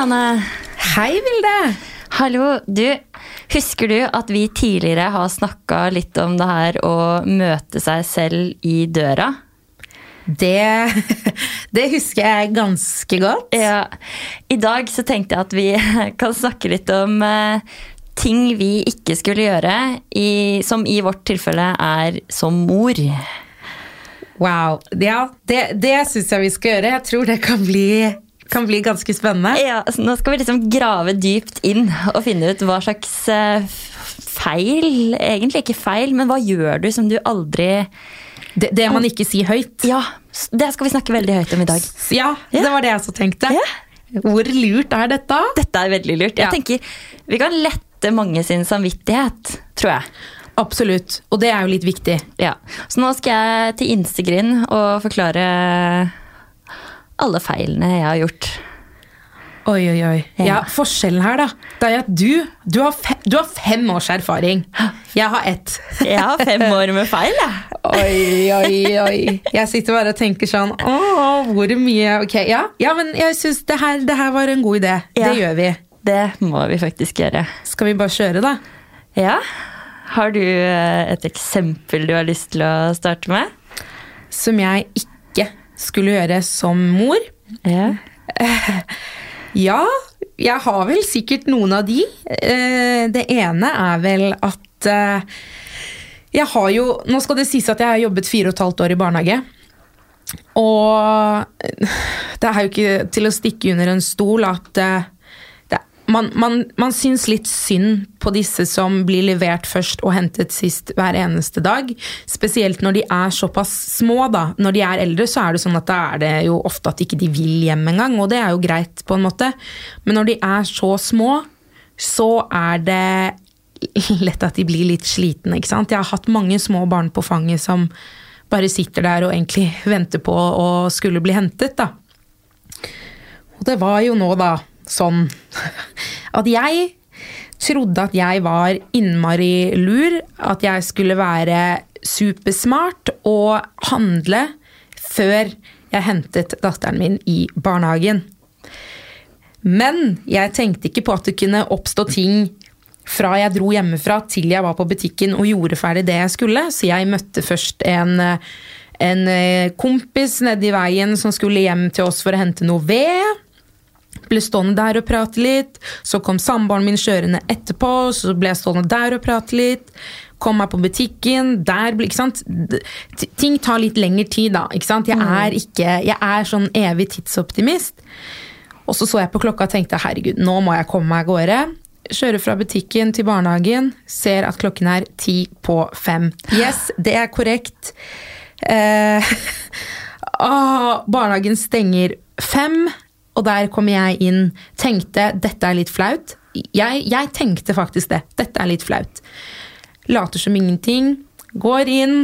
Hei, Hei, Vilde. Hallo. Du, husker du at vi tidligere har snakka litt om det her å møte seg selv i døra? Det, det husker jeg ganske godt. Ja. I dag så tenkte jeg at vi kan snakke litt om eh, ting vi ikke skulle gjøre, i, som i vårt tilfelle er som mor. Wow. Ja, det, det syns jeg vi skal gjøre. Jeg tror det kan bli, kan bli ganske spennende. Ja, Nå skal vi liksom grave dypt inn og finne ut hva slags eh, feil Egentlig ikke feil, men hva gjør du som du aldri Det, det man ikke sier høyt. Ja, det skal vi snakke veldig høyt om i dag. Ja, Ja. det var det jeg også tenkte. Ja. Hvor lurt er dette? Dette er veldig lurt. Jeg Ja. tenker Vi kan lette mange sin samvittighet, tror jeg. Absolutt. Og det er jo litt viktig. Ja. Så nå skal jeg til Instegrind og forklare alle feilene jeg har gjort. Oi, oi, oi. Ja, Ja. Forskjellen her, da, det er at du, du, har fe, du har fem års erfaring. Jeg har ett. Jeg har fem år med feil, jeg. Oi, oi, oi. Jeg sitter bare og tenker sånn Å, hvor mye Ok, ja, ja men jeg syns det, det her var en god idé. Ja. Det gjør vi. Det må vi faktisk gjøre. Skal vi bare kjøre, da? Ja. Har du eh, et eksempel du har lyst til å starte med? Som jeg ikke skulle gjøre som mor. Ja. Ja, jeg har vel sikkert noen av de. Eh, Det ene er vel at eh, jeg har jo Nå skal det sies at jeg har jobbet fire og et halvt år i barnehage. Og det er jo ikke til å stikke under en stol at eh, man, man, man syns litt synd på disse som blir levert først og hentet sist hver eneste dag. Spesielt når de er såpass små. da. Når de er eldre, så er det sånn at da er det jo ofte at ikke de vil hjem engang, og det er jo greit, på en måte. Men når de er så små, så er det lett at de blir litt slitne. ikke sant? Jeg har hatt mange små barn på fanget som bare sitter der og egentlig venter på å skulle bli hentet. da. Og det var jo nå da sånn at jeg trodde at jeg var innmari lur, at jeg skulle være supersmart og handle før jeg hentet datteren min i barnehagen. Men jeg tenkte ikke på at det kunne oppstå ting fra jeg dro hjemmefra til jeg var på butikken og gjorde ferdig det jeg skulle. Så jeg møtte først en, en eh, kompis nedi veien som skulle hjem til oss for å hente noe ved. Ble stående der og prate litt. Så kom samboeren min kjørende etterpå, så ble jeg stående der og prate litt. Kom meg på butikken, der ble, ikke sant? Ting tar litt lengre tid, da. Ikke sant? Jeg er, ikke, jeg er sånn evig tidsoptimist. Og så så jeg på klokka og tenkte herregud, nå må jeg komme meg av gårde. Kjører fra butikken til barnehagen, ser at klokken er ti på fem. Yes, det er korrekt. Eh, å, barnehagen stenger fem, og der kommer jeg inn. Tenkte dette er litt flaut. Jeg, jeg tenkte faktisk det. Dette er litt flaut. Later som ingenting. Går inn,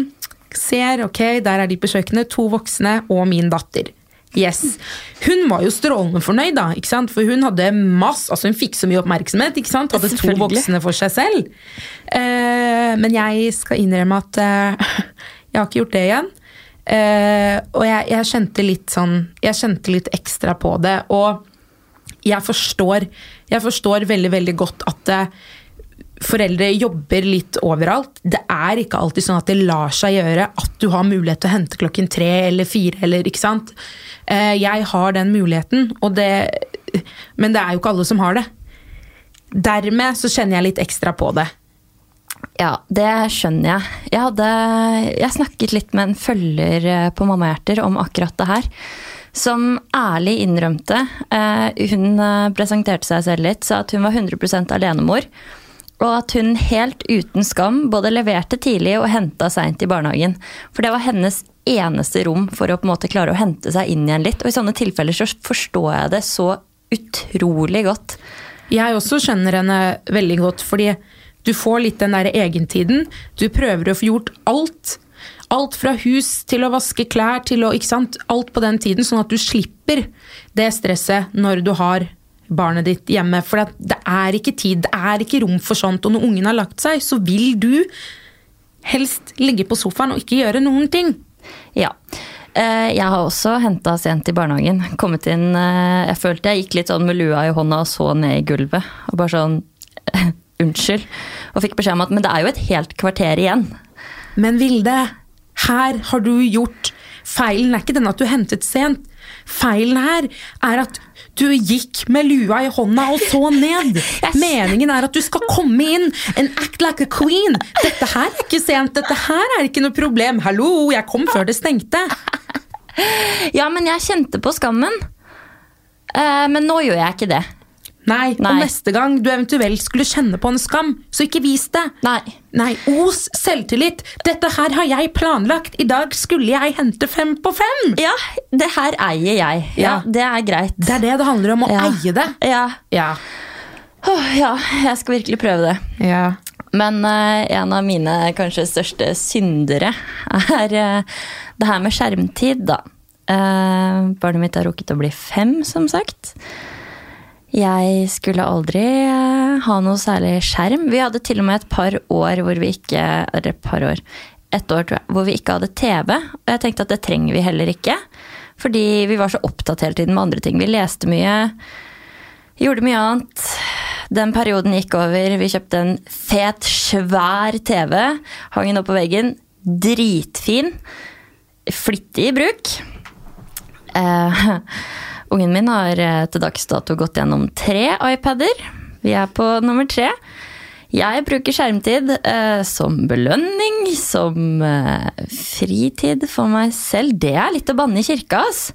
ser, ok, der er de på kjøkkenet. To voksne og min datter. Yes. Hun var jo strålende fornøyd, da. ikke sant? For hun hadde masse, altså hun fikk så mye oppmerksomhet. ikke sant? Hadde to voksne for seg selv. Eh, men jeg skal innrømme at eh, jeg har ikke gjort det igjen. Eh, og jeg, jeg kjente litt sånn Jeg kjente litt ekstra på det. Og jeg forstår, jeg forstår veldig, veldig godt at eh, foreldre jobber litt overalt. Det er ikke alltid sånn at det lar seg gjøre at du har mulighet til å hente klokken tre eller fire. eller ikke sant? Uh, Jeg har den muligheten, det, men det er jo ikke alle som har det. Dermed så kjenner jeg litt ekstra på det. Ja, det skjønner jeg. Jeg, hadde, jeg snakket litt med en følger eh, på Mammahjerter om akkurat det her. Som ærlig innrømte. eh, Hun eh, presenterte seg selv litt, sa at hun var 100% alenemor. Og at hun helt uten skam både leverte tidlig og henta seint i barnehagen. For det var hennes eneste rom for å på en måte klare å hente seg inn igjen litt. Og i sånne tilfeller så forstår jeg det så utrolig godt. Jeg også skjønner henne veldig godt, fordi du får litt den der egentiden. Du prøver å få gjort alt. Alt fra hus til å vaske klær til å ikke sant? Alt på den tiden, sånn at du slipper det stresset når du har barnet ditt hjemme. For det er ikke tid, det er ikke rom for sånt. Og når ungen har lagt seg, så vil du helst ligge på sofaen og ikke gjøre noen ting. Ja. Eh, Jeg har også henta sent i barnehagen. Kommet inn eh, Jeg følte jeg gikk litt sånn med lua i hånda og så ned i gulvet. Og bare sånn Unnskyld. Og fikk beskjed om at men det er jo et helt kvarter igjen. Men Vilde, her har du gjort Feilen er ikke den at du hentet sent. Feilen her er at du gikk med lua i hånda og så ned. Meningen er at du skal komme inn and act like a queen. Dette her er ikke sent, dette her er ikke noe problem. Hallo, jeg kom før det stengte. Ja, men jeg kjente på skammen. Eh, Men nå gjør jeg ikke det. Nei, Nei. og neste gang du eventuelt skulle kjenne på en skam, så ikke vis det. Nei. Nei, os selvtillit. Dette her har jeg planlagt. I dag skulle jeg hente fem på fem. Ja, det her eier jeg. Ja, Ja. Det er greit. Det er det det handler om, å Ja. eie det. Ja. Ja. Oh, ja, jeg skal virkelig prøve det. ja. Men uh, en av mine kanskje største syndere er uh, det her med skjermtid, da. Uh, barnet mitt har rukket å bli fem, som sagt. Jeg skulle aldri eh, ha noe særlig skjerm. Vi hadde til og med et par år hvor vi ikke Eller et par år. Et år, tror jeg, hvor vi ikke hadde TV. Og jeg tenkte at det trenger vi heller ikke. Fordi vi var så opptatt hele tiden med andre ting. Vi leste mye. Gjorde mye annet. Den perioden gikk over. Vi kjøpte en fet, svær TV. Hang den opp på veggen. Dritfin. Flittig i bruk. Eh, ungen min har eh, til dags dato gått gjennom tre iPader. Vi er på nummer tre. Jeg bruker skjermtid eh, som belønning, som eh, fritid for meg selv. Det er litt å banne i kirka, ass.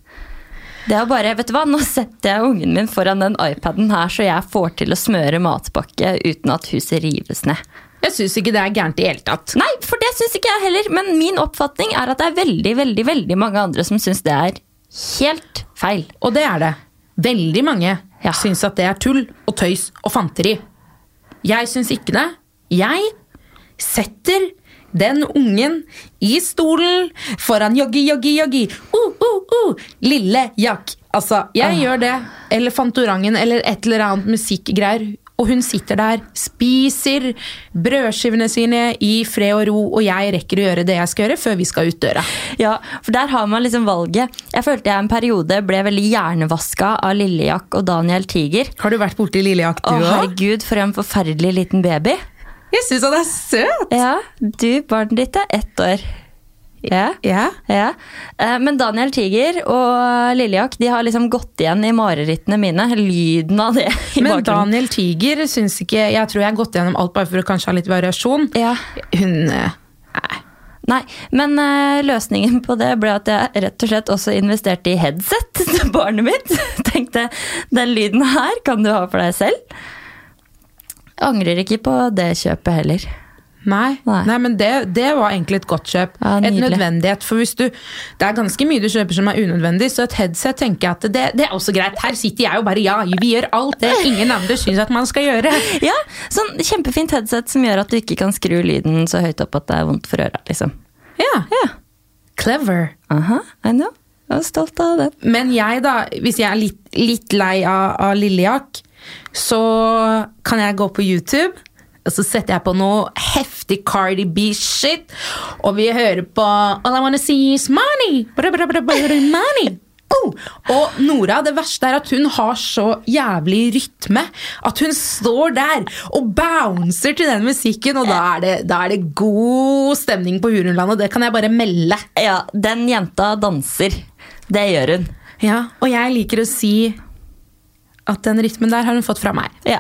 Det er bare, vet du hva, Nå setter jeg ungen min foran den iPaden her, så jeg får til å smøre matpakke uten at huset rives ned. Jeg syns ikke det er gærent i hele tatt. Nei, for det syns ikke jeg heller. Men min oppfatning er at det er veldig veldig, veldig mange andre som syns det er helt feil. Og det er det. Veldig mange Ja. syns at det er tull og tøys og fanteri. Jeg syns ikke det. Jeg setter den ungen i stolen foran joggi, joggi, joggi. Uh, uh, uh. Lille Jack. Altså, jeg gjør det. Eller Fantorangen eller et eller annet musikkgreier. Og hun sitter der, spiser brødskivene sine i fred og ro, og jeg rekker å gjøre det jeg skal gjøre før vi skal ut døra. Ja, for der har man liksom valget. Jeg følte jeg en periode ble veldig hjernevaska av Lillejakk og Daniel Tiger. Har du vært borti Lillejakk, du òg? herregud, for en forferdelig liten baby. Jeg syns han er søt! Ja, du, barnet ditt er ett år. Ja. Ja. Ja. Eh, Men Daniel Tiger og Lillejakk de har liksom gått igjen i marerittene mine. Lyden av det i Men bakgrunnen. Daniel Tiger syns ikke Jeg tror jeg har gått gjennom alt bare for å kanskje ha litt variasjon. Ja. Hun eh, Nei. Nei, men eh, løsningen på det ble at jeg rett og slett også investerte i headset til barnet mitt. Tenkte den lyden her kan du ha for deg selv. Angrer ikke på det kjøpet heller. Nei, Nei. Nei. men det, det var egentlig et godt kjøp. Ja, et nødvendighet. For hvis du, det er ganske mye du kjøper som er unødvendig, så et headset tenker jeg at det, det er også greit. Her sitter jeg og bare ja, vi gjør alt det ingen andre syns at man skal gjøre. Ja, sånn kjempefint headset som gjør at du ikke kan skru lyden så høyt opp at det er vondt for øra. liksom. Ja, Ja, Clever. aha, I know. Jeg er stolt av det. Men jeg, da, hvis jeg er litt, litt lei av, av Lillejakk, så kan jeg gå på YouTube. Og så setter jeg på noe heftig Cardi B-shit, og vi hører på All I wanna see is money! Money! Oh. Og Nora, det verste er at hun har så jævlig rytme at hun står der og bouncer til den musikken, og da er det, da er det god stemning på Hurumlandet. Det kan jeg bare melde. Ja, den jenta danser. Det gjør hun. Ja, og jeg liker å si at den rytmen der har hun fått fra meg. Ja,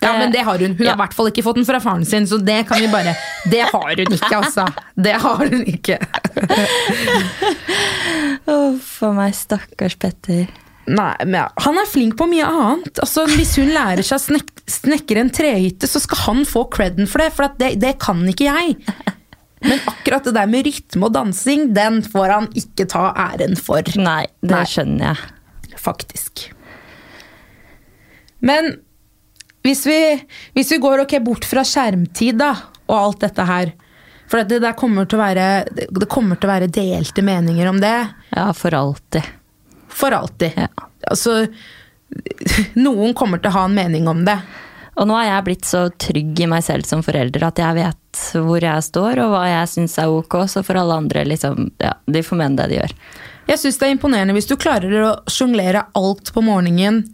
Ja, men det har hun. Hun ja. har i hvert fall ikke fått den fra faren sin, så det kan vi bare Det har hun ikke, altså. Det har hun ikke. Å, for meg, stakkars Petter. Nei, men ja, Han er flink på mye annet. Altså, Hvis hun lærer seg å snek snekre en trehytte, så skal han få creden for det, for at det, det kan ikke jeg. Men akkurat det der med rytme og dansing, den får han ikke ta æren for. Nei, det Nei. skjønner jeg. faktisk. Men hvis vi, hvis vi går okay, bort fra skjermtid da, og alt dette her For det det, kommer være, det kommer til å være delte meninger om det. Ja, for alltid. For alltid. Ja. Altså, noen kommer til å ha en mening om det. Og nå er jeg blitt så trygg i meg selv som forelder at jeg vet hvor jeg står og hva jeg syns er ok, så for alle andre liksom, ja, de får mene det de gjør. Jeg syns det er imponerende hvis du klarer å sjonglere alt på morgenen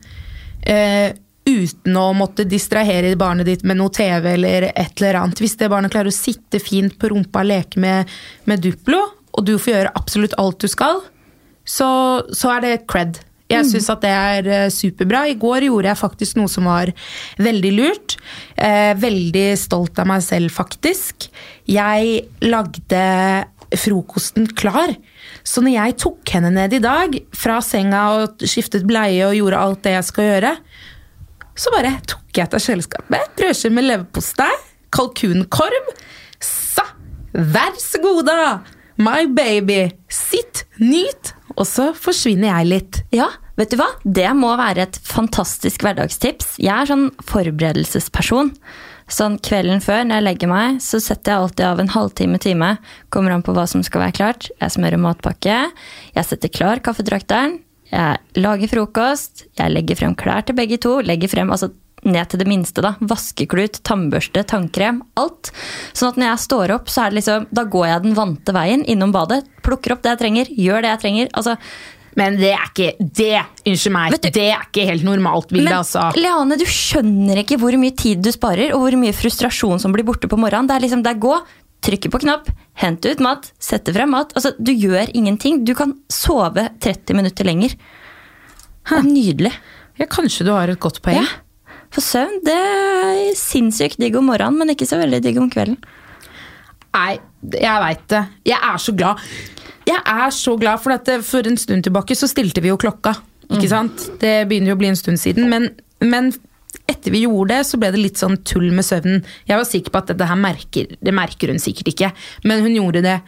eh, uten å måtte distrahere barnet ditt med noe TV eller et eller annet. Hvis det barnet klarer å sitte fint på rumpa og leke med, med Duplo, og du får gjøre absolutt alt du skal, så, så er det cred. Jeg syns at det er eh, superbra. I går gjorde jeg faktisk noe som var veldig lurt. Eh, veldig stolt av meg selv, faktisk. Jeg lagde frokosten klar. Så når jeg tok henne ned i dag fra senga og skiftet bleie og gjorde alt det jeg skal gjøre, så bare tok jeg til kjøleskapet. Brødskive med leverpostei, kalkunkorv. Sa, vær så god, da! My baby. Sitt, nyt, og så forsvinner jeg litt. Ja, vet du hva? Det må være et fantastisk hverdagstips. Jeg er sånn forberedelsesperson. Sånn kvelden før, når jeg legger meg, så setter jeg alltid av en halvtime, time. Kommer an på hva som skal være klart. Jeg smører matpakke. Jeg setter klar kaffedrakteren. Jeg lager frokost. Jeg legger frem klær til begge to. Legger frem altså ned til det minste. da. Vaskeklut, tannbørste, tannkrem. Alt. Sånn at når jeg står opp, så er det liksom, da går jeg den vante veien innom badet. Plukker opp det jeg trenger, gjør det jeg trenger. altså men det er ikke det, unnskyld meg, du- det er ikke helt normalt bilde, Men altså. Leane, du skjønner ikke hvor mye tid du sparer, og hvor mye frustrasjon som blir borte på morgenen. Det er liksom, det er gå, trykke på knapp, henter ut mat, setter frem mat. Altså, du gjør ingenting. Du kan sove 30 minutter lenger. Det er nydelig. Ja, kanskje du har et godt poeng. Ja. For søvn, det er sinnssykt digg om morgenen, men ikke så veldig digg om kvelden. Nei, jeg veit det. Jeg er så glad. Jeg er så glad, for at for en stund tilbake så stilte vi jo klokka. Ikke sant? Det begynner jo å bli en stund siden. Men, men etter vi gjorde det, så ble det litt sånn tull med søvnen. Jeg var sikker på at dette her merker, det merker hun sikkert ikke, men hun gjorde det.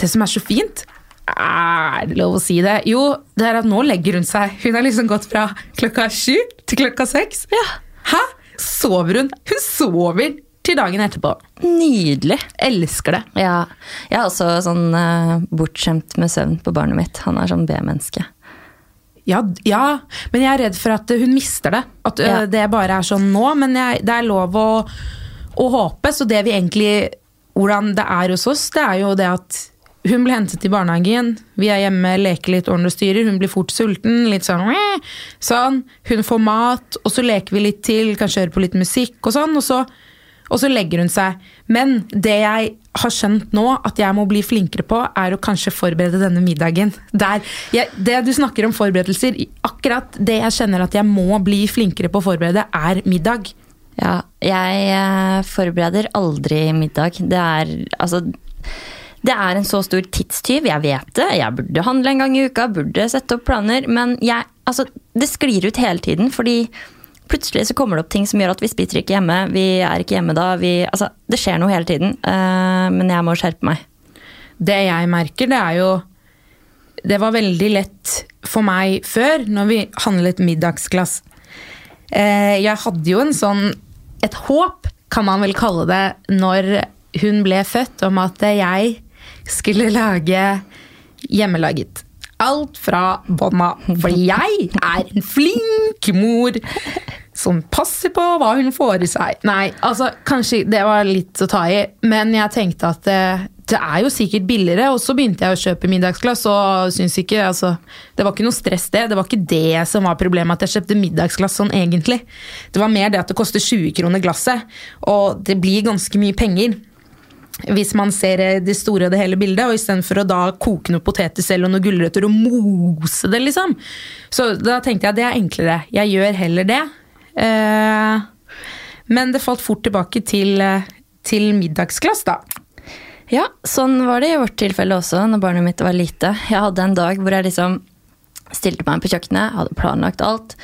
Det som er så fint, er det lov å si det? Jo, det er at nå legger hun seg. Hun har liksom gått fra klokka sju til klokka seks. Ja. Hæ? Sover hun? Hun sover til dagen etterpå. Nydelig. Elsker det. Ja. Jeg er også sånn uh, bortskjemt med søvn på barnet mitt. Han er sånn B-menneske. Ja, ja, men jeg er redd for at hun mister det. At Ja. det bare er sånn nå. Men jeg, det er lov å, å håpe. Så det vi egentlig Hvordan det er hos oss, det er jo det at hun blir hentet i barnehagen. Vi er hjemme, leker litt, ordner og styrer. Hun blir fort sulten. Litt sånn, sånn. Hun får mat, og så leker vi litt til. Kanskje kjøre på litt musikk og sånn. Og så, og så legger hun seg. Men det jeg har skjønt nå at jeg må bli flinkere på, er å kanskje forberede denne middagen. Jeg, det du snakker om forberedelser, akkurat det jeg kjenner at jeg må bli flinkere på å forberede, er middag. Ja, jeg eh, forbereder aldri middag. Det er altså det er en så stor tidstyv, jeg vet det. Jeg burde handle en gang i uka, burde sette opp planer. Men jeg, altså, det sklir ut hele tiden, fordi plutselig så kommer det opp ting som gjør at vi spiser ikke hjemme. Vi er ikke hjemme da. Vi, altså, det skjer noe hele tiden. eh, men jeg må skjerpe meg. Det jeg merker, det er jo Det var veldig lett for meg før, når vi handlet middagsglass. Eh, jeg hadde jo en sånn Et håp, kan man vel kalle det, når hun ble født, om at jeg skulle lage hjemmelaget. Alt fra bånna. For jeg er en flink mor som passer på hva hun får i seg. Nei, altså, kanskje det var litt å ta i, men jeg tenkte at det, det er jo sikkert billigere. Og så begynte jeg å kjøpe middagsglass, og syns ikke altså, Det var ikke noe stress, det. Det var ikke det som var problemet, at jeg kjøpte middagsglass sånn egentlig. Det var mer det at det koster 20 kroner glasset, og det blir ganske mye penger hvis man ser eh, det store og det hele bildet, og istedenfor å da koke noe poteter selv og noe gulrøtter og mose det, liksom. Så da tenkte jeg at det er enklere. Jeg gjør heller det. Eh, men det falt fort tilbake til, eh, til middagsglass, da. Ja, sånn var det i vårt tilfelle også, når barnet mitt var lite. Jeg hadde en dag hvor jeg liksom stilte meg på kjøkkenet, hadde planlagt alt,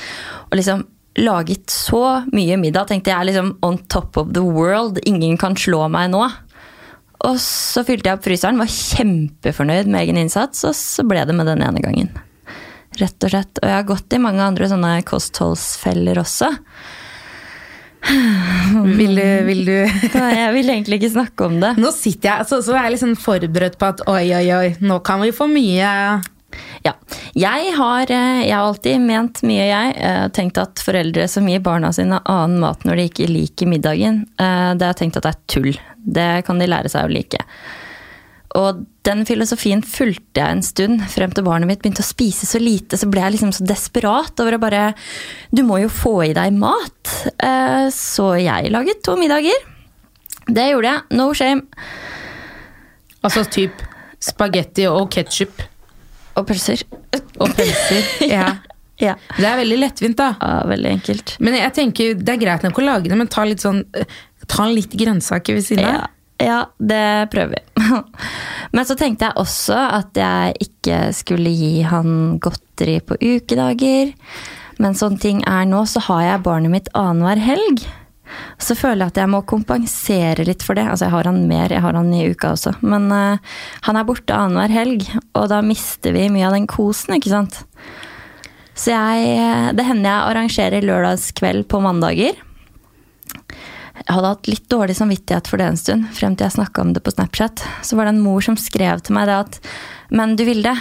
og liksom laget så mye middag. Tenkte jeg er liksom on top of the world, ingen kan slå meg nå. Og så fylte jeg opp fryseren, var kjempefornøyd med egen innsats, og så ble det med den ene gangen. Rett og slett. Og jeg har gått i mange andre sånne kostholdsfeller også. Vil du, vil du Jeg vil egentlig ikke snakke om det. Nå sitter jeg så, så er jeg liksom forberedt på at oi, oi, oi, nå kan vi få mye Ja. Jeg har, eh, jeg har alltid ment mye, jeg. eh, Tenkt at foreldre som gir barna sine annen mat når de ikke liker middagen, eh, det har jeg tenkt at det er tull. Det kan de lære seg å like. Og den filosofien fulgte jeg en stund, frem til barnet mitt begynte å spise så lite. Så ble jeg liksom så desperat over å bare Du må jo få i deg mat. Eh, så jeg laget to middager. Det gjorde jeg. No shame. Altså typ spagetti og ketsjup Og pølser. og pølser. Ja. Ja. Det er veldig lettvint, da. ja, veldig enkelt. Men jeg tenker, det er greit nok å lage det, men ta litt sånn eh, Ta litt grønnsaker ved siden av. Ja, ja, det prøver vi. Men så tenkte jeg også at jeg ikke skulle gi han godteri på ukedager. Men sånn ting er nå, så har jeg barnet mitt annenhver helg. Så føler jeg at jeg må kompensere litt for det. Altså, jeg har han mer, jeg har han i uka også. Men uh, han er borte annenhver helg, og da mister vi mye av den kosen, ikke sant. Så jeg, det hender jeg arrangerer lørdagskveld på mandager. Jeg hadde hatt litt dårlig samvittighet for det en stund, frem til jeg snakka om det på Snapchat. Så var det en mor som skrev til meg det at Men du Vilde,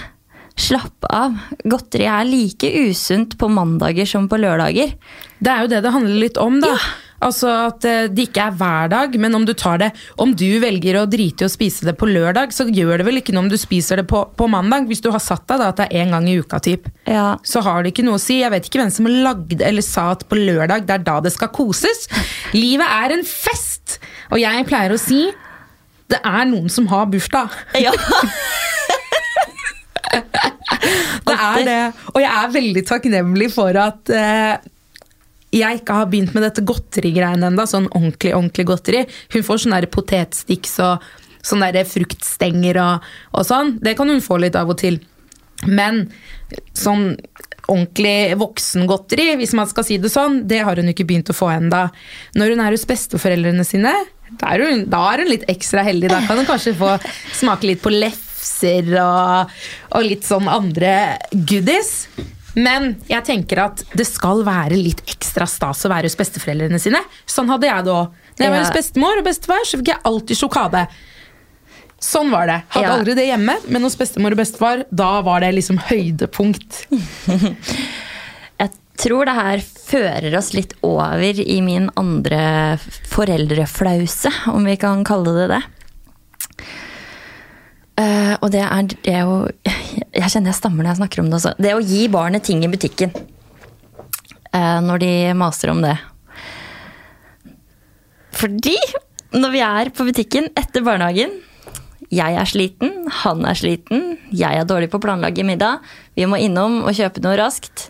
slapp av. Godteri er like usunt på mandager som på lørdager. Det er jo det det handler litt om, da. Altså at eh, det ikke er hver dag, men om du tar det Om du velger å drite i å spise det på lørdag, så gjør det vel ikke noe om du spiser det på, på mandag. Hvis du har satt deg da at det er én gang i uka, typ. Ja. så har det ikke noe å si. Jeg vet ikke hvem som lagde eller sa at på lørdag det er da det skal koses. Livet er en fest! Og jeg pleier å si det er noen som har bursdag. ja. Det er det. Og jeg er veldig takknemlig for at eh, jeg ikke har begynt med dette godterigreiene ennå. Sånn ordentlig, ordentlig godteri. Hun får sånne potetsticks og sånne fruktstenger og, og sånn. Det kan hun få litt av og til. Men sånn ordentlig voksengodteri, hvis man skal si det sånn, det har hun ikke begynt å få ennå. Når hun er hos besteforeldrene sine, da er, hun, da er hun litt ekstra heldig. Da kan hun kanskje få smake litt på lefser og, og litt sånn andre goodies. Men jeg tenker at det skal være litt ekstra stas å være hos besteforeldrene sine. Sånn hadde jeg det òg. Når jeg var hos bestemor og bestefar, så fikk jeg alltid sjokade. Sånn var det. Hadde Ja. aldri det hjemme, men hos bestemor og bestefar, da var det liksom høydepunkt. Jeg tror det her fører oss litt over i min andre foreldreflause, om vi kan kalle det det. Uh, og det er det å Jeg kjenner jeg stammer når jeg snakker om det også. Det å gi barnet ting i butikken. eh, når de maser om det. Fordi når vi er på butikken etter barnehagen jeg er sliten, han er sliten, jeg er dårlig på å planlegge middag. Vi må innom og kjøpe noe raskt.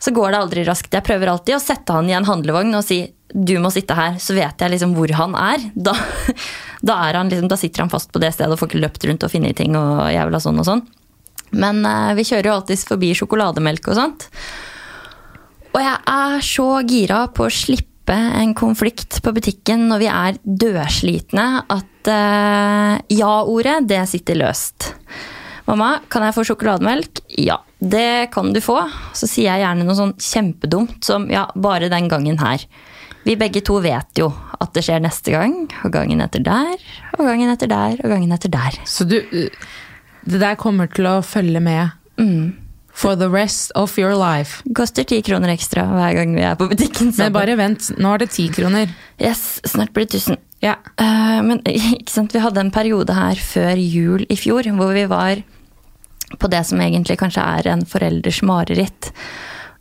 Så går det aldri raskt. Jeg prøver alltid å sette han i en handlevogn og si du må sitte her, så vet jeg liksom hvor han er. Da, da, er han liksom, da sitter han fast på det stedet og får ikke løpt rundt og funnet ting. og ha sånn og sånn. Men eh, vi kjører jo alltid forbi sjokolademelk og sånt. Og jeg er så gira på å slippe en konflikt på butikken når vi er dødslitne, at eh, ja-ordet, det sitter løst. Mamma, kan jeg få sjokolademelk? Ja, det kan du få. Så sier jeg gjerne noe sånn kjempedumt som ja, bare den gangen her. Vi begge to vet jo at det skjer neste gang, og gangen etter der, og gangen etter der, og gangen etter der. Så du Det der kommer til å følge med for the rest of your life. Koster ti kroner ekstra hver gang vi er på butikken. Men bare vent, nå er det ti kroner. Yes, snart blir det 1000. Ja. Uh, men ikke sant, vi hadde en periode her før jul i fjor hvor vi var på det som egentlig kanskje er en forelders mareritt.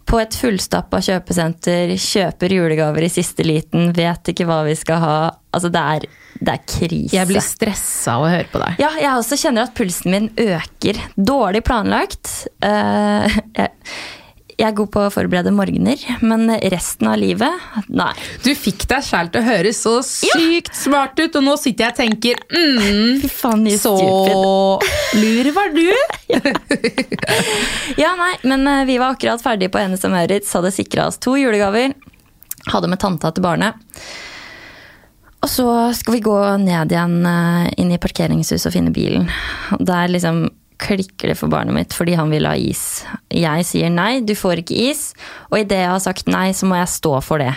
På et fullstappa kjøpesenter, kjøper julegaver i siste liten, vet ikke hva vi skal ha. Altså, det er, det er krise. Jeg blir stressa av å høre på deg. Ja, jeg også kjenner at pulsen min øker. Dårlig planlagt. Uh, jeg, jeg er god på å forberede morgener, men resten av livet nei. Du fikk deg sjæl til å høres så sykt smart ut, og nå sitter jeg og tenker mm, Fy faen, ni Så stupid. lur var du! Ja, nei, men eh, vi var akkurat ferdige på NSM Maurits, hadde sikra oss to julegaver. Hadde med tanta til barnet. Og så skal vi gå ned igjen eh, inn i parkeringshuset og finne bilen. Og Der liksom klikker det for barnet mitt fordi han vil ha is. Jeg sier nei, du får ikke is. Og idet jeg har sagt nei, så må jeg stå for det.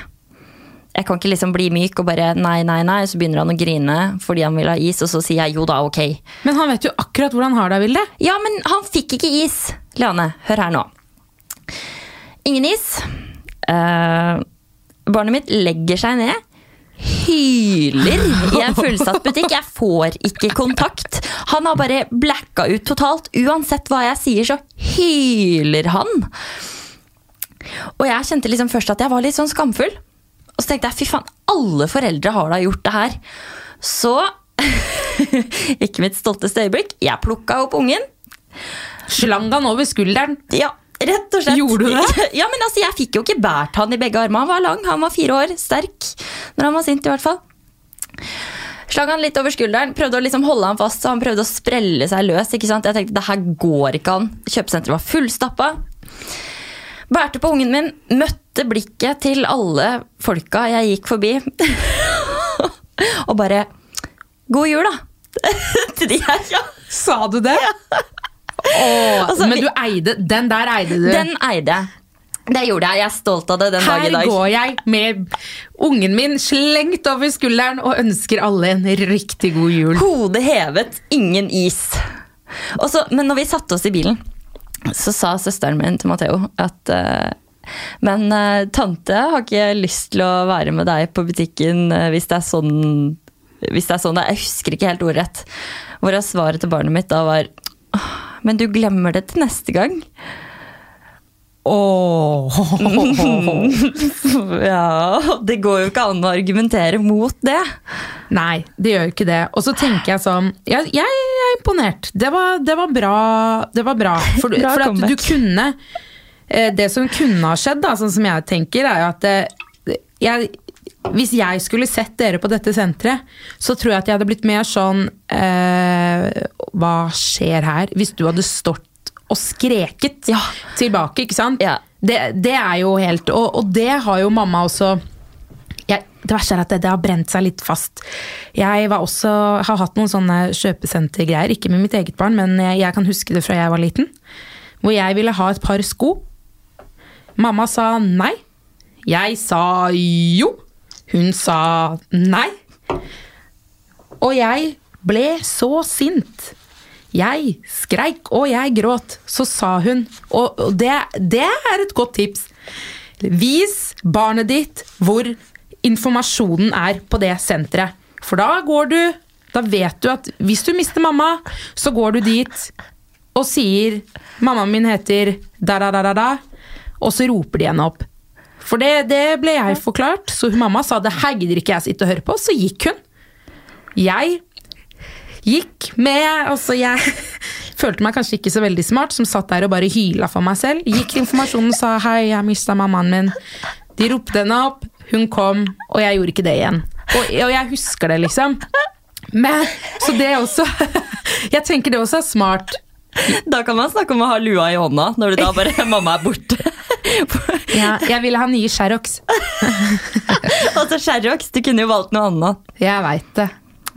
Jeg kan ikke liksom bli myk og bare nei, nei, nei, så begynner han å grine fordi han vil ha is, og så sier jeg jo da, ok. Men han vet jo akkurat hvordan han har det, Vilde. Ja, men han fikk ikke is. Leane, hør her nå. Ingen is. Eh, barnet mitt legger seg ned. Hyler i en fullsatt butikk. Jeg får ikke kontakt. Han har bare blacka ut totalt. Uansett hva jeg sier, så hyler han. Og jeg kjente liksom først at jeg var litt sånn skamfull. Og så tenkte jeg fy faen, alle foreldre har da gjort det her. Så Ikke mitt stolteste øyeblikk. Jeg plukka opp ungen. Slang han over skulderen. Ja, rett og slett. Gjorde du det? Ja, men altså, Jeg fikk jo ikke båret han i begge armene. Han var lang, han var fire år, sterk. Når han var sint, i hvert fall. Slang han litt over skulderen, prøvde å liksom holde han fast, så han prøvde å sprelle seg løs. ikke sant? Jeg tenkte det her går ikke an. Kjøpesenteret var fullstappa. Bærte på ungen min, møtte blikket til alle folka jeg gikk forbi. og bare God jul, da! til de her, ja. Sa du det? Åh, Altså, men du eide Den der eide du. Den eide. Det gjorde jeg. Jeg er stolt av det den dag i dag. Her går jeg med ungen min slengt over skulderen og ønsker alle en riktig god jul. Hodet hevet, ingen is. Også, men når vi satte oss i bilen, så sa søsteren min til Matheo at uh, Men uh, tante har ikke lyst til å være med deg på butikken uh, hvis det er sånn hvis det er sånn. Jeg husker ikke helt ordrett. Hvorav svaret til barnet mitt da var «Åh, Men du glemmer det til neste gang. Åh. Ja, det går jo ikke an å argumentere mot det. Nei, det gjør jo ikke det. Og så tenker jeg sånn Jeg, jeg er imponert. Det var, det var bra. Det var bra. For, Bra for at du kunne eh, Det som kunne ha skjedd, da, sånn som jeg tenker, er jo at det, jeg, hvis jeg skulle sett dere på dette senteret, så tror jeg at jeg hadde blitt mer sånn eh, Hva skjer her? Hvis du hadde stått og skreket Ja. tilbake, ikke sant? Ja. Det, det er jo helt og, og det har jo mamma også jeg, det verste er at det, det har brent seg litt fast. Jeg var også, har hatt noen sånne kjøpesentergreier, ikke med mitt eget barn, men jeg, jeg kan huske det fra jeg var liten. Hvor jeg ville ha et par sko. Mamma sa nei. Jeg sa jo. Hun sa nei. Og jeg ble så sint. Jeg skreik og jeg gråt. Så sa hun, og det, det er et godt tips Vis barnet ditt hvor informasjonen er på det senteret. For da går du Da vet du at hvis du mister mamma, så går du dit og sier 'Mammaen min heter da-da-da-da', og så roper de henne opp. For det, det ble jeg forklart, så hun mamma sa det her gidder ikke jeg sitte og høre på. Så gikk hun. Jeg gikk med Altså, jeg følte meg kanskje ikke så veldig smart, som satt der og bare hyla for meg selv. Gikk til informasjonen og sa 'hei, jeg mista mammaen min'. De ropte henne opp, hun kom, og jeg gjorde ikke det igjen. Og, og jeg husker det, liksom. Men, så det også Jeg tenker det også er smart. Da kan man snakke om å ha lua i hånda når du da bare mamma er borte. Ja, jeg ville ha nye Sherrox. altså Sherrox, du kunne jo valgt noe annet. Jeg veit det.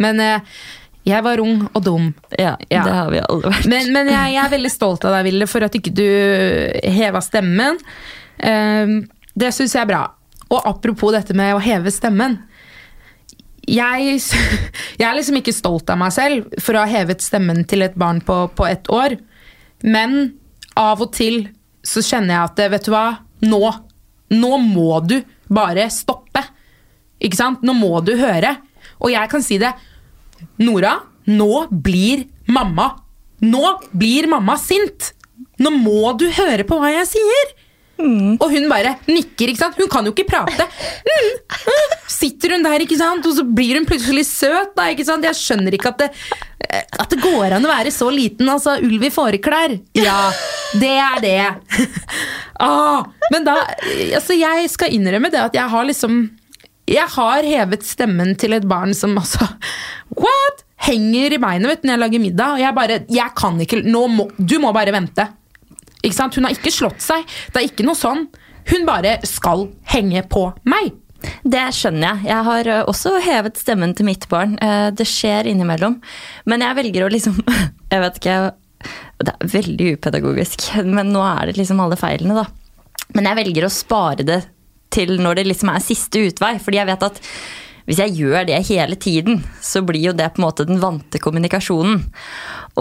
Men eh, jeg var ung og dum. Ja, Ja. det har vi alle vært. Men, men jeg, jeg er veldig stolt av deg, Ville, for at ikke du heva stemmen. Eh, det syns jeg er bra. Og apropos dette med å heve stemmen. Jeg, jeg er liksom ikke stolt av meg selv for å ha hevet stemmen til et barn på, på ett år. Men av og til så kjenner jeg at vet du hva, nå, nå må du bare stoppe. Ikke sant? Nå må du høre. Og jeg kan si det. Nora, nå blir mamma Nå blir mamma sint! Nå må du høre på hva jeg sier! Og hun bare nikker, ikke sant? Hun kan jo ikke prate. Mm, mm. Sitter hun der, ikke sant? og så blir hun plutselig søt. Da, ikke sant? Jeg skjønner ikke at det, eh, at det går an å være så liten. Altså, ulv i fåreklær. Ja, det er det. ah, men da Altså, jeg skal innrømme det at jeg har liksom Jeg har hevet stemmen til et barn som altså What? Henger i beinet vet når jeg lager middag. Og jeg bare Jeg kan ikke nå må, Du må bare vente. Ikke sant? Hun har ikke slått seg. Det er ikke noe sånn. Hun bare skal henge på meg. Det skjønner jeg. Jeg har også hevet stemmen til mitt barn. Eh, Det skjer innimellom. Men jeg velger å liksom Jeg vet ikke Det er veldig upedagogisk, men nå er det liksom alle feilene, da. Men jeg velger å spare det til når det liksom er siste utvei. Fordi jeg vet at hvis jeg gjør det hele tiden, så blir jo det på en måte den vante kommunikasjonen.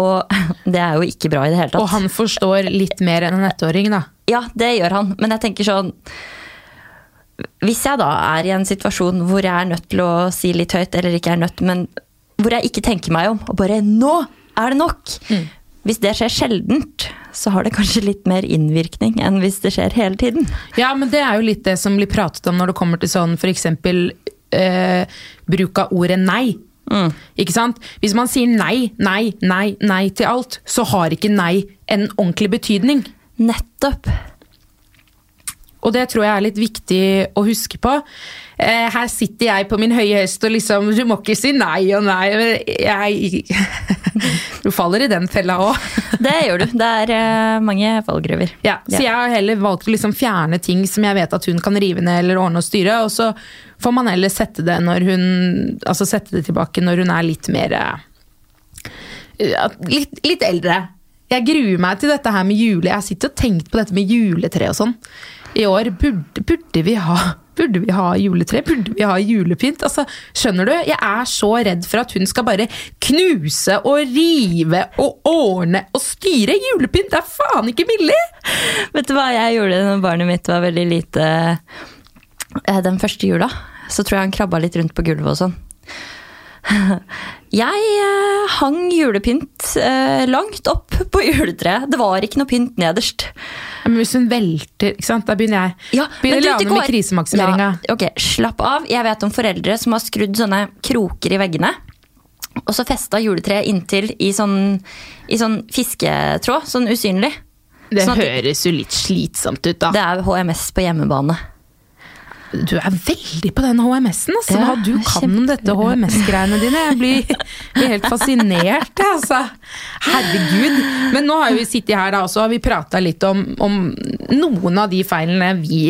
Og det er jo ikke bra i det hele tatt. Og han forstår litt mer enn en ettåring, da. Ja, det gjør han. Men jeg tenker sånn hvis jeg da er i en situasjon hvor jeg er nødt til å si litt høyt, eller ikke er nødt, men hvor jeg ikke tenker meg om, og bare 'nå er det nok', hvis det skjer sjeldent, så har det kanskje litt mer innvirkning enn hvis det skjer hele tiden. Ja, men det er jo litt det som blir pratet om når det kommer til sånn f.eks. Eh, bruk av ordet nei. Ikke sant? Hvis man sier nei, nei, nei, nei til alt, så har ikke nei en ordentlig betydning. Nettopp. Og det tror jeg er litt viktig å huske på. Eh, her sitter jeg på min høye hest og liksom Du må ikke si nei og nei. Jeg, du faller i den fella òg. Det gjør du. Det er eh, mange fallgruver. Ja, så jeg har heller valgt å liksom fjerne ting som jeg vet at hun kan rive ned eller ordne og styre, og så får man heller sette det, når hun, altså sette det tilbake når hun er litt mer eh, litt, litt eldre. Jeg gruer meg til dette her med jule. Jeg har sittet og tenkt på dette med juletre og sånn. I år burde, burde, vi ha, burde vi ha juletre? Burde vi ha julepynt? Altså, skjønner du? Jeg er så redd for at hun skal bare knuse og rive og ordne og styre. Julepynt det er faen ikke billig! Vet du hva jeg gjorde når barnet mitt var veldig lite eh, den første jula? Så tror jeg han krabba litt rundt på gulvet og sånn. Jeg eh, hang julepynt eh, langt opp på juletreet. Det var ikke noe pynt nederst. Men hvis hun velter, ikke sant? da begynner jeg. Ja, begynner men du, det Lane med krisemaksimeringa. Ja, ok, slapp av. Jeg vet om foreldre som har skrudd sånne kroker i veggene. Og så festa juletreet inntil i sånn, i sånn fisketråd, sånn usynlig. Det Sånn at- høres jo litt slitsomt ut, da. Det er HMS på hjemmebane. Du er veldig på den HMS-en, altså. Ja, du kan om dette HMS-greiene dine. Jeg blir, blir helt fascinert, altså. Herregud. Men nå har vi sittet her da også, og vi prata litt om, om noen av de feilene vi,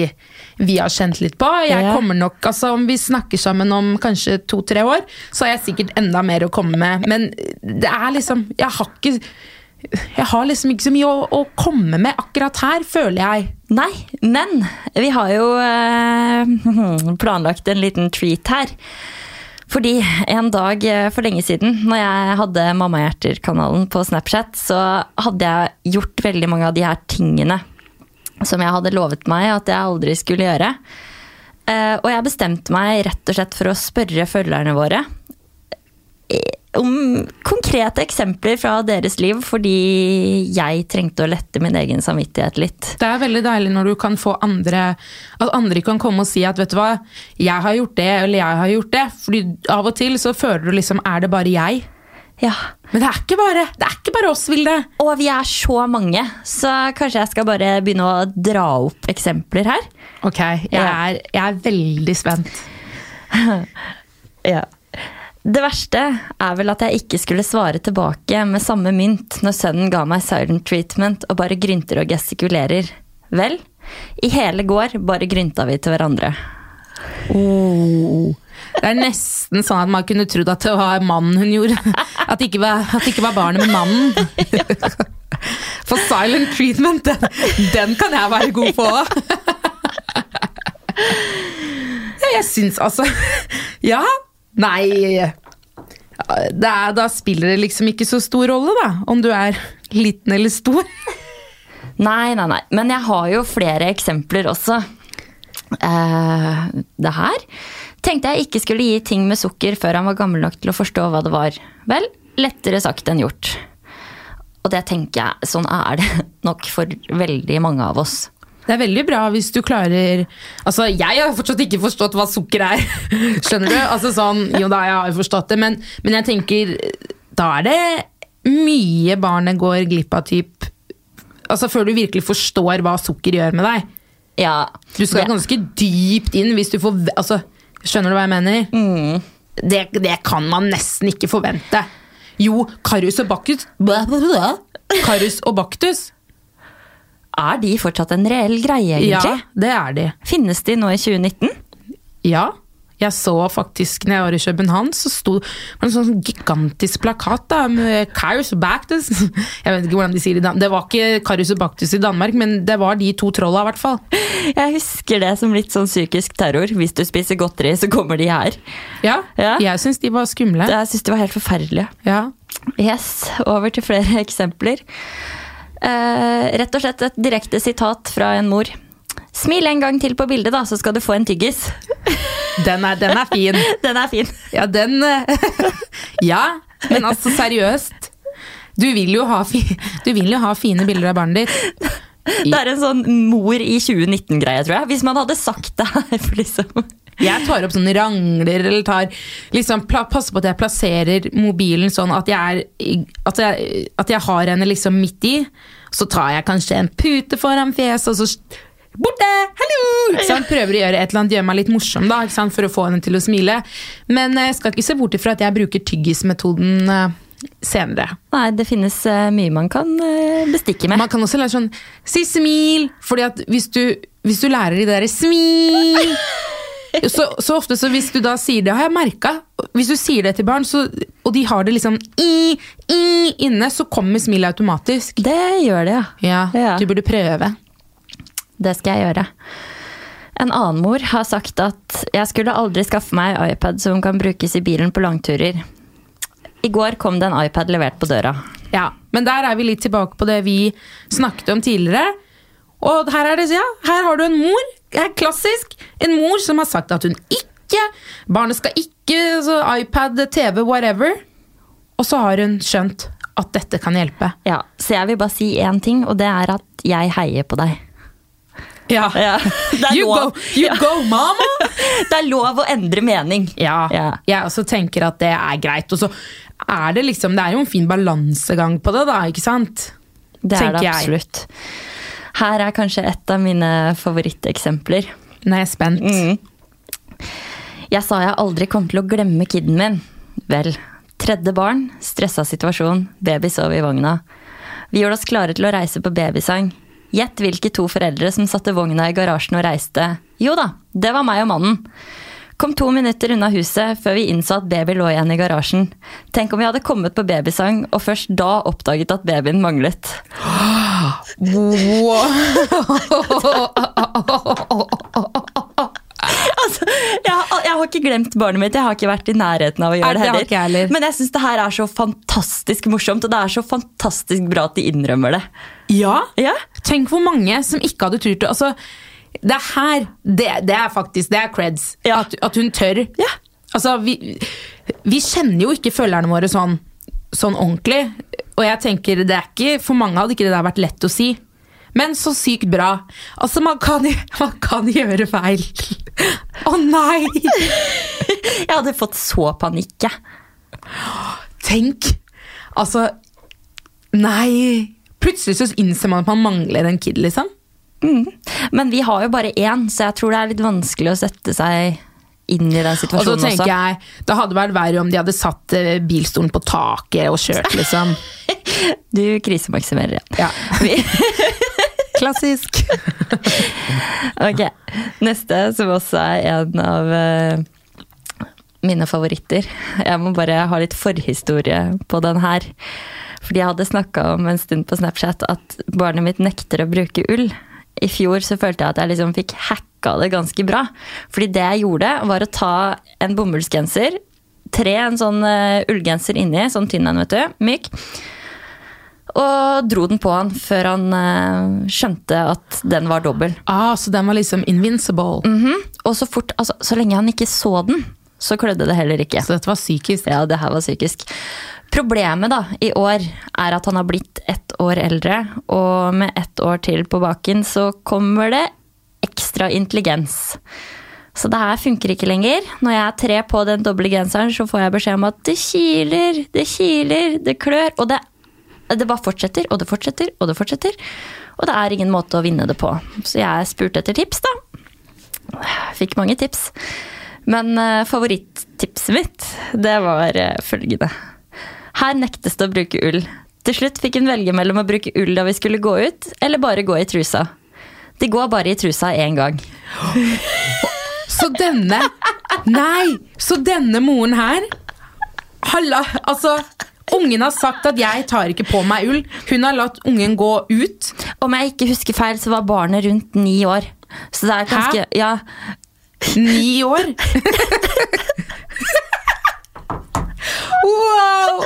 vi har kjent litt på. Jeg kommer nok, altså Om vi snakker sammen om kanskje to-tre år, så har jeg sikkert enda mer å komme med. Men det er liksom Jeg har ikke jeg har liksom ikke så mye å, å komme med akkurat her, føler jeg. Nei, men vi har jo eh, planlagt en liten treat her. Fordi en dag eh, for lenge siden, når jeg hadde Mammahjerter-kanalen på Snapchat, så hadde jeg gjort veldig mange av de her tingene som jeg hadde lovet meg at jeg aldri skulle gjøre. Eh, og jeg bestemte meg rett og slett for å spørre følgerne våre om konkrete eksempler fra deres liv, fordi jeg trengte å lette min egen samvittighet litt. Det er veldig deilig når du kan få andre At andre kan komme og si at vet du hva, jeg har gjort det, eller jeg har gjort det. Fordi av og til så føler du liksom er det bare jeg? Ja. Men det er ikke bare, det er ikke bare oss, Vilde. Og vi er så mange, så kanskje jeg skal bare begynne å dra opp eksempler her. Ok, jeg er, jeg er veldig spent. Ja. Det verste er vel at jeg ikke skulle svare tilbake med samme mynt når sønnen ga meg silent treatment og bare grynter og gestikulerer. Vel, i hele går bare grynta vi til hverandre. Oh. Det er nesten sånn at man kunne trodd at det var mannen hun gjorde. At det ikke var, det ikke var barnet, men mannen. For silent treatment, den, den kan jeg være god på òg. Jeg syns altså Ja. Nei. Er, da spiller det liksom ikke så stor rolle, da. Om du er liten eller stor. Nei, nei, nei. Men jeg har jo flere eksempler også. Uh, det her tenkte jeg ikke skulle gi ting med sukker før han var gammel nok til å forstå hva det var. Vel, lettere sagt enn gjort. Og det tenker jeg, sånn er det nok for veldig mange av oss. Det er veldig bra hvis du klarer Altså, jeg har fortsatt ikke forstått hva sukker er. Skjønner du? Altså sånn, Jo da, jeg har forstått det, men, men jeg tenker Da er det mye barnet går glipp av typ Altså før du virkelig forstår hva sukker gjør med deg. Ja, Du skal det- ganske dypt inn hvis du får Altså, skjønner du hva jeg mener? Det, det kan man nesten ikke forvente. Jo, Karus og Baktus Karus og Baktus. Er de fortsatt en reell greie, egentlig? Ja, det er de. Finnes de nå i 2019? Ja. Jeg så faktisk når jeg var i København, så sto det en sånn gigantisk plakat da, med Karius og Bactus. Jeg vet ikke hvordan de sier det. i Det var ikke Karius og Bactus i Danmark, men det var de to trolla, i hvert fall. Jeg husker det som litt sånn psykisk terror. Hvis du spiser godteri, så kommer de her. Ja, Ja. Jeg syns de var skumle. Jeg syns de var helt forferdelige. Ja. Yes, over til flere eksempler. Eh, rett og slett et direkte sitat fra en mor. Smil en gang til på bildet, da, så skal du få en tyggis. Den er, den er fin. Den er fin. Ja, den Ja, men altså seriøst. Du vil jo ha, fi, du vil jo ha fine bilder av barnet ditt. Det er en sånn mor i 2019-greie, tror jeg. Hvis man hadde sagt det her. Liksom. Jeg tar opp sånne rangler, eller tar liksom, passer på at jeg plasserer mobilen sånn at jeg, er, at jeg, at jeg har henne liksom midt i. Så tar jeg kanskje en pute foran fjeset, og så Borte! Hallo! Prøver å gjøre et eller annet, gjøre meg litt morsom da, for å få henne til å smile. Men eh, jeg skal ikke se bort ifra at jeg bruker tyggismetoden eh, senere. Nei, det finnes eh, mye man kan eh, bestikke med. Man kan også lære sånn Si smil! Fordi at hvis du, hvis du lærer de der smil så, så ofte så hvis du da sier det, har jeg merka Hvis du sier det til barn, så, og de har det liksom i, i, inne, så kommer smilet automatisk. Det gjør det, ja. Ja, Ja. Du burde prøve. Det skal jeg gjøre. En annen mor har sagt at jeg skulle aldri skaffe meg iPad som kan brukes i bilen på langturer. I går kom det en iPad levert på døra. Ja, Men der er vi litt tilbake på det vi snakket om tidligere. Og her er det, ja, her har du en mor, er klassisk, en mor som har sagt at hun ikke, barnet skal ikke, så iPad, TV, whatever. Og så har hun skjønt at dette kan hjelpe. Ja, Så jeg vil bare si én ting, og det er at jeg heier på deg. Ja. Ja, er You, lov. go, you go, mama! det er lov å endre mening. Ja, Ja. jeg også tenker at det er greit. Og så er det liksom, det er jo en fin balansegang på det da, ikke sant? Det er det jeg. absolutt. Her er kanskje et av mine favoritteksempler. Nå er jeg spent. Mm. Jeg sa jeg aldri kom til å glemme kiden min. Vel, tredje barn, stressa situasjon, baby sov i vogna. Vi gjorde oss klare til å reise på babysang. Gjett hvilke to foreldre som satte vogna i garasjen og reiste. Jo da, det var meg og mannen. Kom to minutter unna huset før vi innså at baby lå igjen i garasjen. Tenk om vi hadde kommet på babysang og først da oppdaget at babyen manglet. Altså, jeg, har- jeg har ikke glemt barnet mitt, jeg har ikke vært i nærheten av å gjøre det det heller. Men jeg syns det her er så fantastisk morsomt, og det er så fantastisk bra at de innrømmer det. Ja, Ja. tenk hvor mange som ikke hadde turt altså, Det er her, det, det er faktisk det er creds. Ja. At, at hun tør. Ja. Altså, vi, vi kjenner jo ikke følgerne våre sånn, sånn ordentlig. Og jeg tenker, det er ikke, For mange hadde ikke det der vært lett å si. Men så sykt bra. Altså, man kan, man kan gjøre feil. Å nei! Jeg hadde fått så panikk, jeg. Tenk! Altså Nei! Plutselig så innser man at man mangler en kid, liksom. Mm. Men vi har jo bare én, så jeg tror det er litt vanskelig å sette seg inn i den Og så situasjonen tenker også. jeg, Det hadde vært verre om de hadde satt eh, bilstolen på taket og kjørt, liksom. Du krisemaksimerer igjen. Ja. Klassisk. Ok, neste som også er en av uh, mine favoritter. Jeg må bare ha litt forhistorie på den her. Fordi jeg hadde snakka om en stund på Snapchat at barnet mitt nekter å bruke ull. I fjor så følte jeg at jeg liksom fikk hacka det ganske bra. Fordi det jeg gjorde, var å ta en bomullsgenser, tre en sånn uh, ullgenser inni, sånn tynn en, vet du, myk. Og dro den på han før han uh, skjønte at den var dobbel. Ah, så den var liksom invincible. Mhm. Og så fort, altså, så lenge han ikke så den, så klødde det heller ikke. Så dette var psykisk. Ja, det her var psykisk. Problemet da, i år er at han har blitt ett år eldre, og med ett år til på baken så kommer det ekstra intelligens. Så det her funker ikke lenger. Når jeg er tre på den doble genseren, så får jeg beskjed om at det kiler, det kiler, det klør. Og det, det bare fortsetter, og det fortsetter, og det fortsetter. Og det er ingen måte å vinne det på. Så jeg spurte etter tips, da. Fikk mange tips. Men eh, favorittipset mitt, det var eh, følgende. Her nektes det å bruke ull. Til slutt fikk hun velge mellom å bruke ull da vi skulle gå ut, eller bare gå i trusa. De går bare i trusa én gang. Så denne Nei! Så denne moren her Halla, altså Ungen har sagt at 'jeg tar ikke på meg ull'. Hun har latt ungen gå ut. Om jeg ikke husker feil, så var barnet rundt ni år. Så det er ganske Hæ? Ja, Ni år! wow!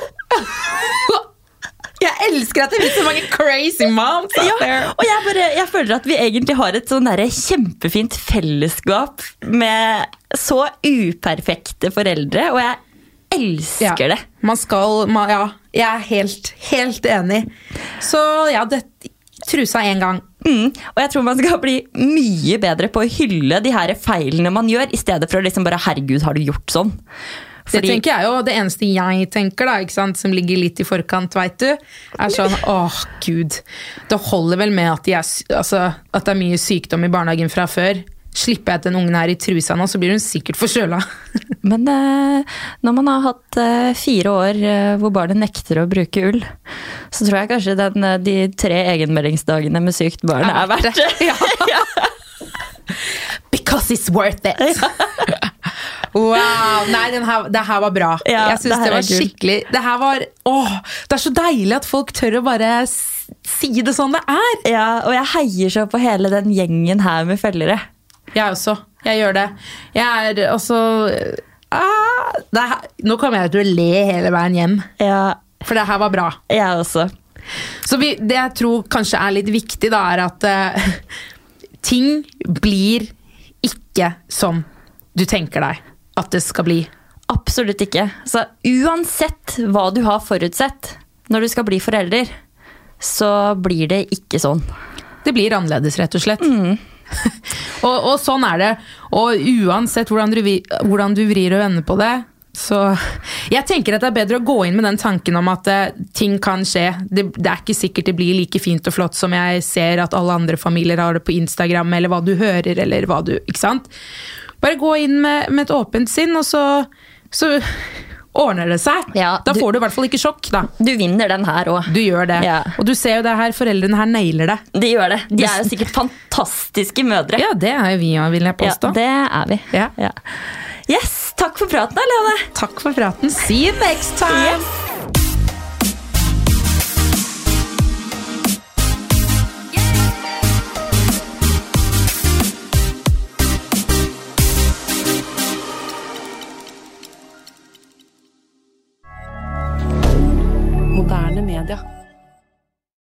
Jeg elsker at det finnes så mange crazy moms out Ja, there. og jeg, bare, jeg føler at vi egentlig har et sånn kjempefint fellesskap med så uperfekte foreldre, og jeg elsker det. Man skal man, Ja, jeg er helt, helt enig. Så ja, det, trusa én gang. Mm, og jeg tror man skal bli mye bedre på å hylle de her feilene man gjør, i stedet for å liksom bare 'herregud, har du gjort sånn'? Det tenker jeg jo, det eneste jeg tenker, da, som ligger litt i forkant, veit du, er sånn åh, gud. Det holder vel med at, de er, altså, at det er mye sykdom i barnehagen fra før. Slipper jeg at den ungen er i trusa nå, så blir hun sikkert forkjøla. Men eh, når man har hatt eh, fire år eh, hvor barnet nekter å bruke ull, så tror jeg kanskje den, de tre egenmeldingsdagene med sykt barn er verdt det. Ja. Because it's worth it! Wow! Nei, her, det her var bra. Ja, jeg syns det det var skikkelig Det her var Åh! Det er så deilig at folk tør å bare si det sånn det er. Ja, og jeg heier så på hele den gjengen her med følgere. Jeg også. Jeg gjør det. Jeg er også ah, det her, Nå kommer jeg til å le hele veien hjem, Ja, for det her var bra. jeg også. Så vi, det jeg tror kanskje er litt viktig, da, er at uh, ting blir ikke som du tenker deg at det skal bli. Absolutt ikke. Så uansett hva du har forutsett når du skal bli forelder, så blir det ikke sånn. Det blir annerledes, rett og slett. og, og sånn er det. Og uansett hvordan du, hvordan du vrir og vender på det, så Jeg tenker at det er bedre å gå inn med den tanken om at uh, ting kan skje. Det, det er ikke sikkert det blir like fint og flott som jeg ser at alle andre familier har det på Instagram, eller hva du hører, eller hva du Ikke sant? Bare gå inn med, med et åpent sinn, og så, så ordner det seg. Ja, da du- får du i hvert fall ikke sjokk, da. Du vinner den her òg. Du gjør det. Ja. Og du ser jo det her, foreldrene her nailer det. De gjør det. De er jo sikkert fantastiske mødre. Ja, det er jo vi òg, vil jeg påstå. Ja, det er vi. Ja. Yes, takk for praten, Lene. Takk for praten. See you next time! Yes. commentaire.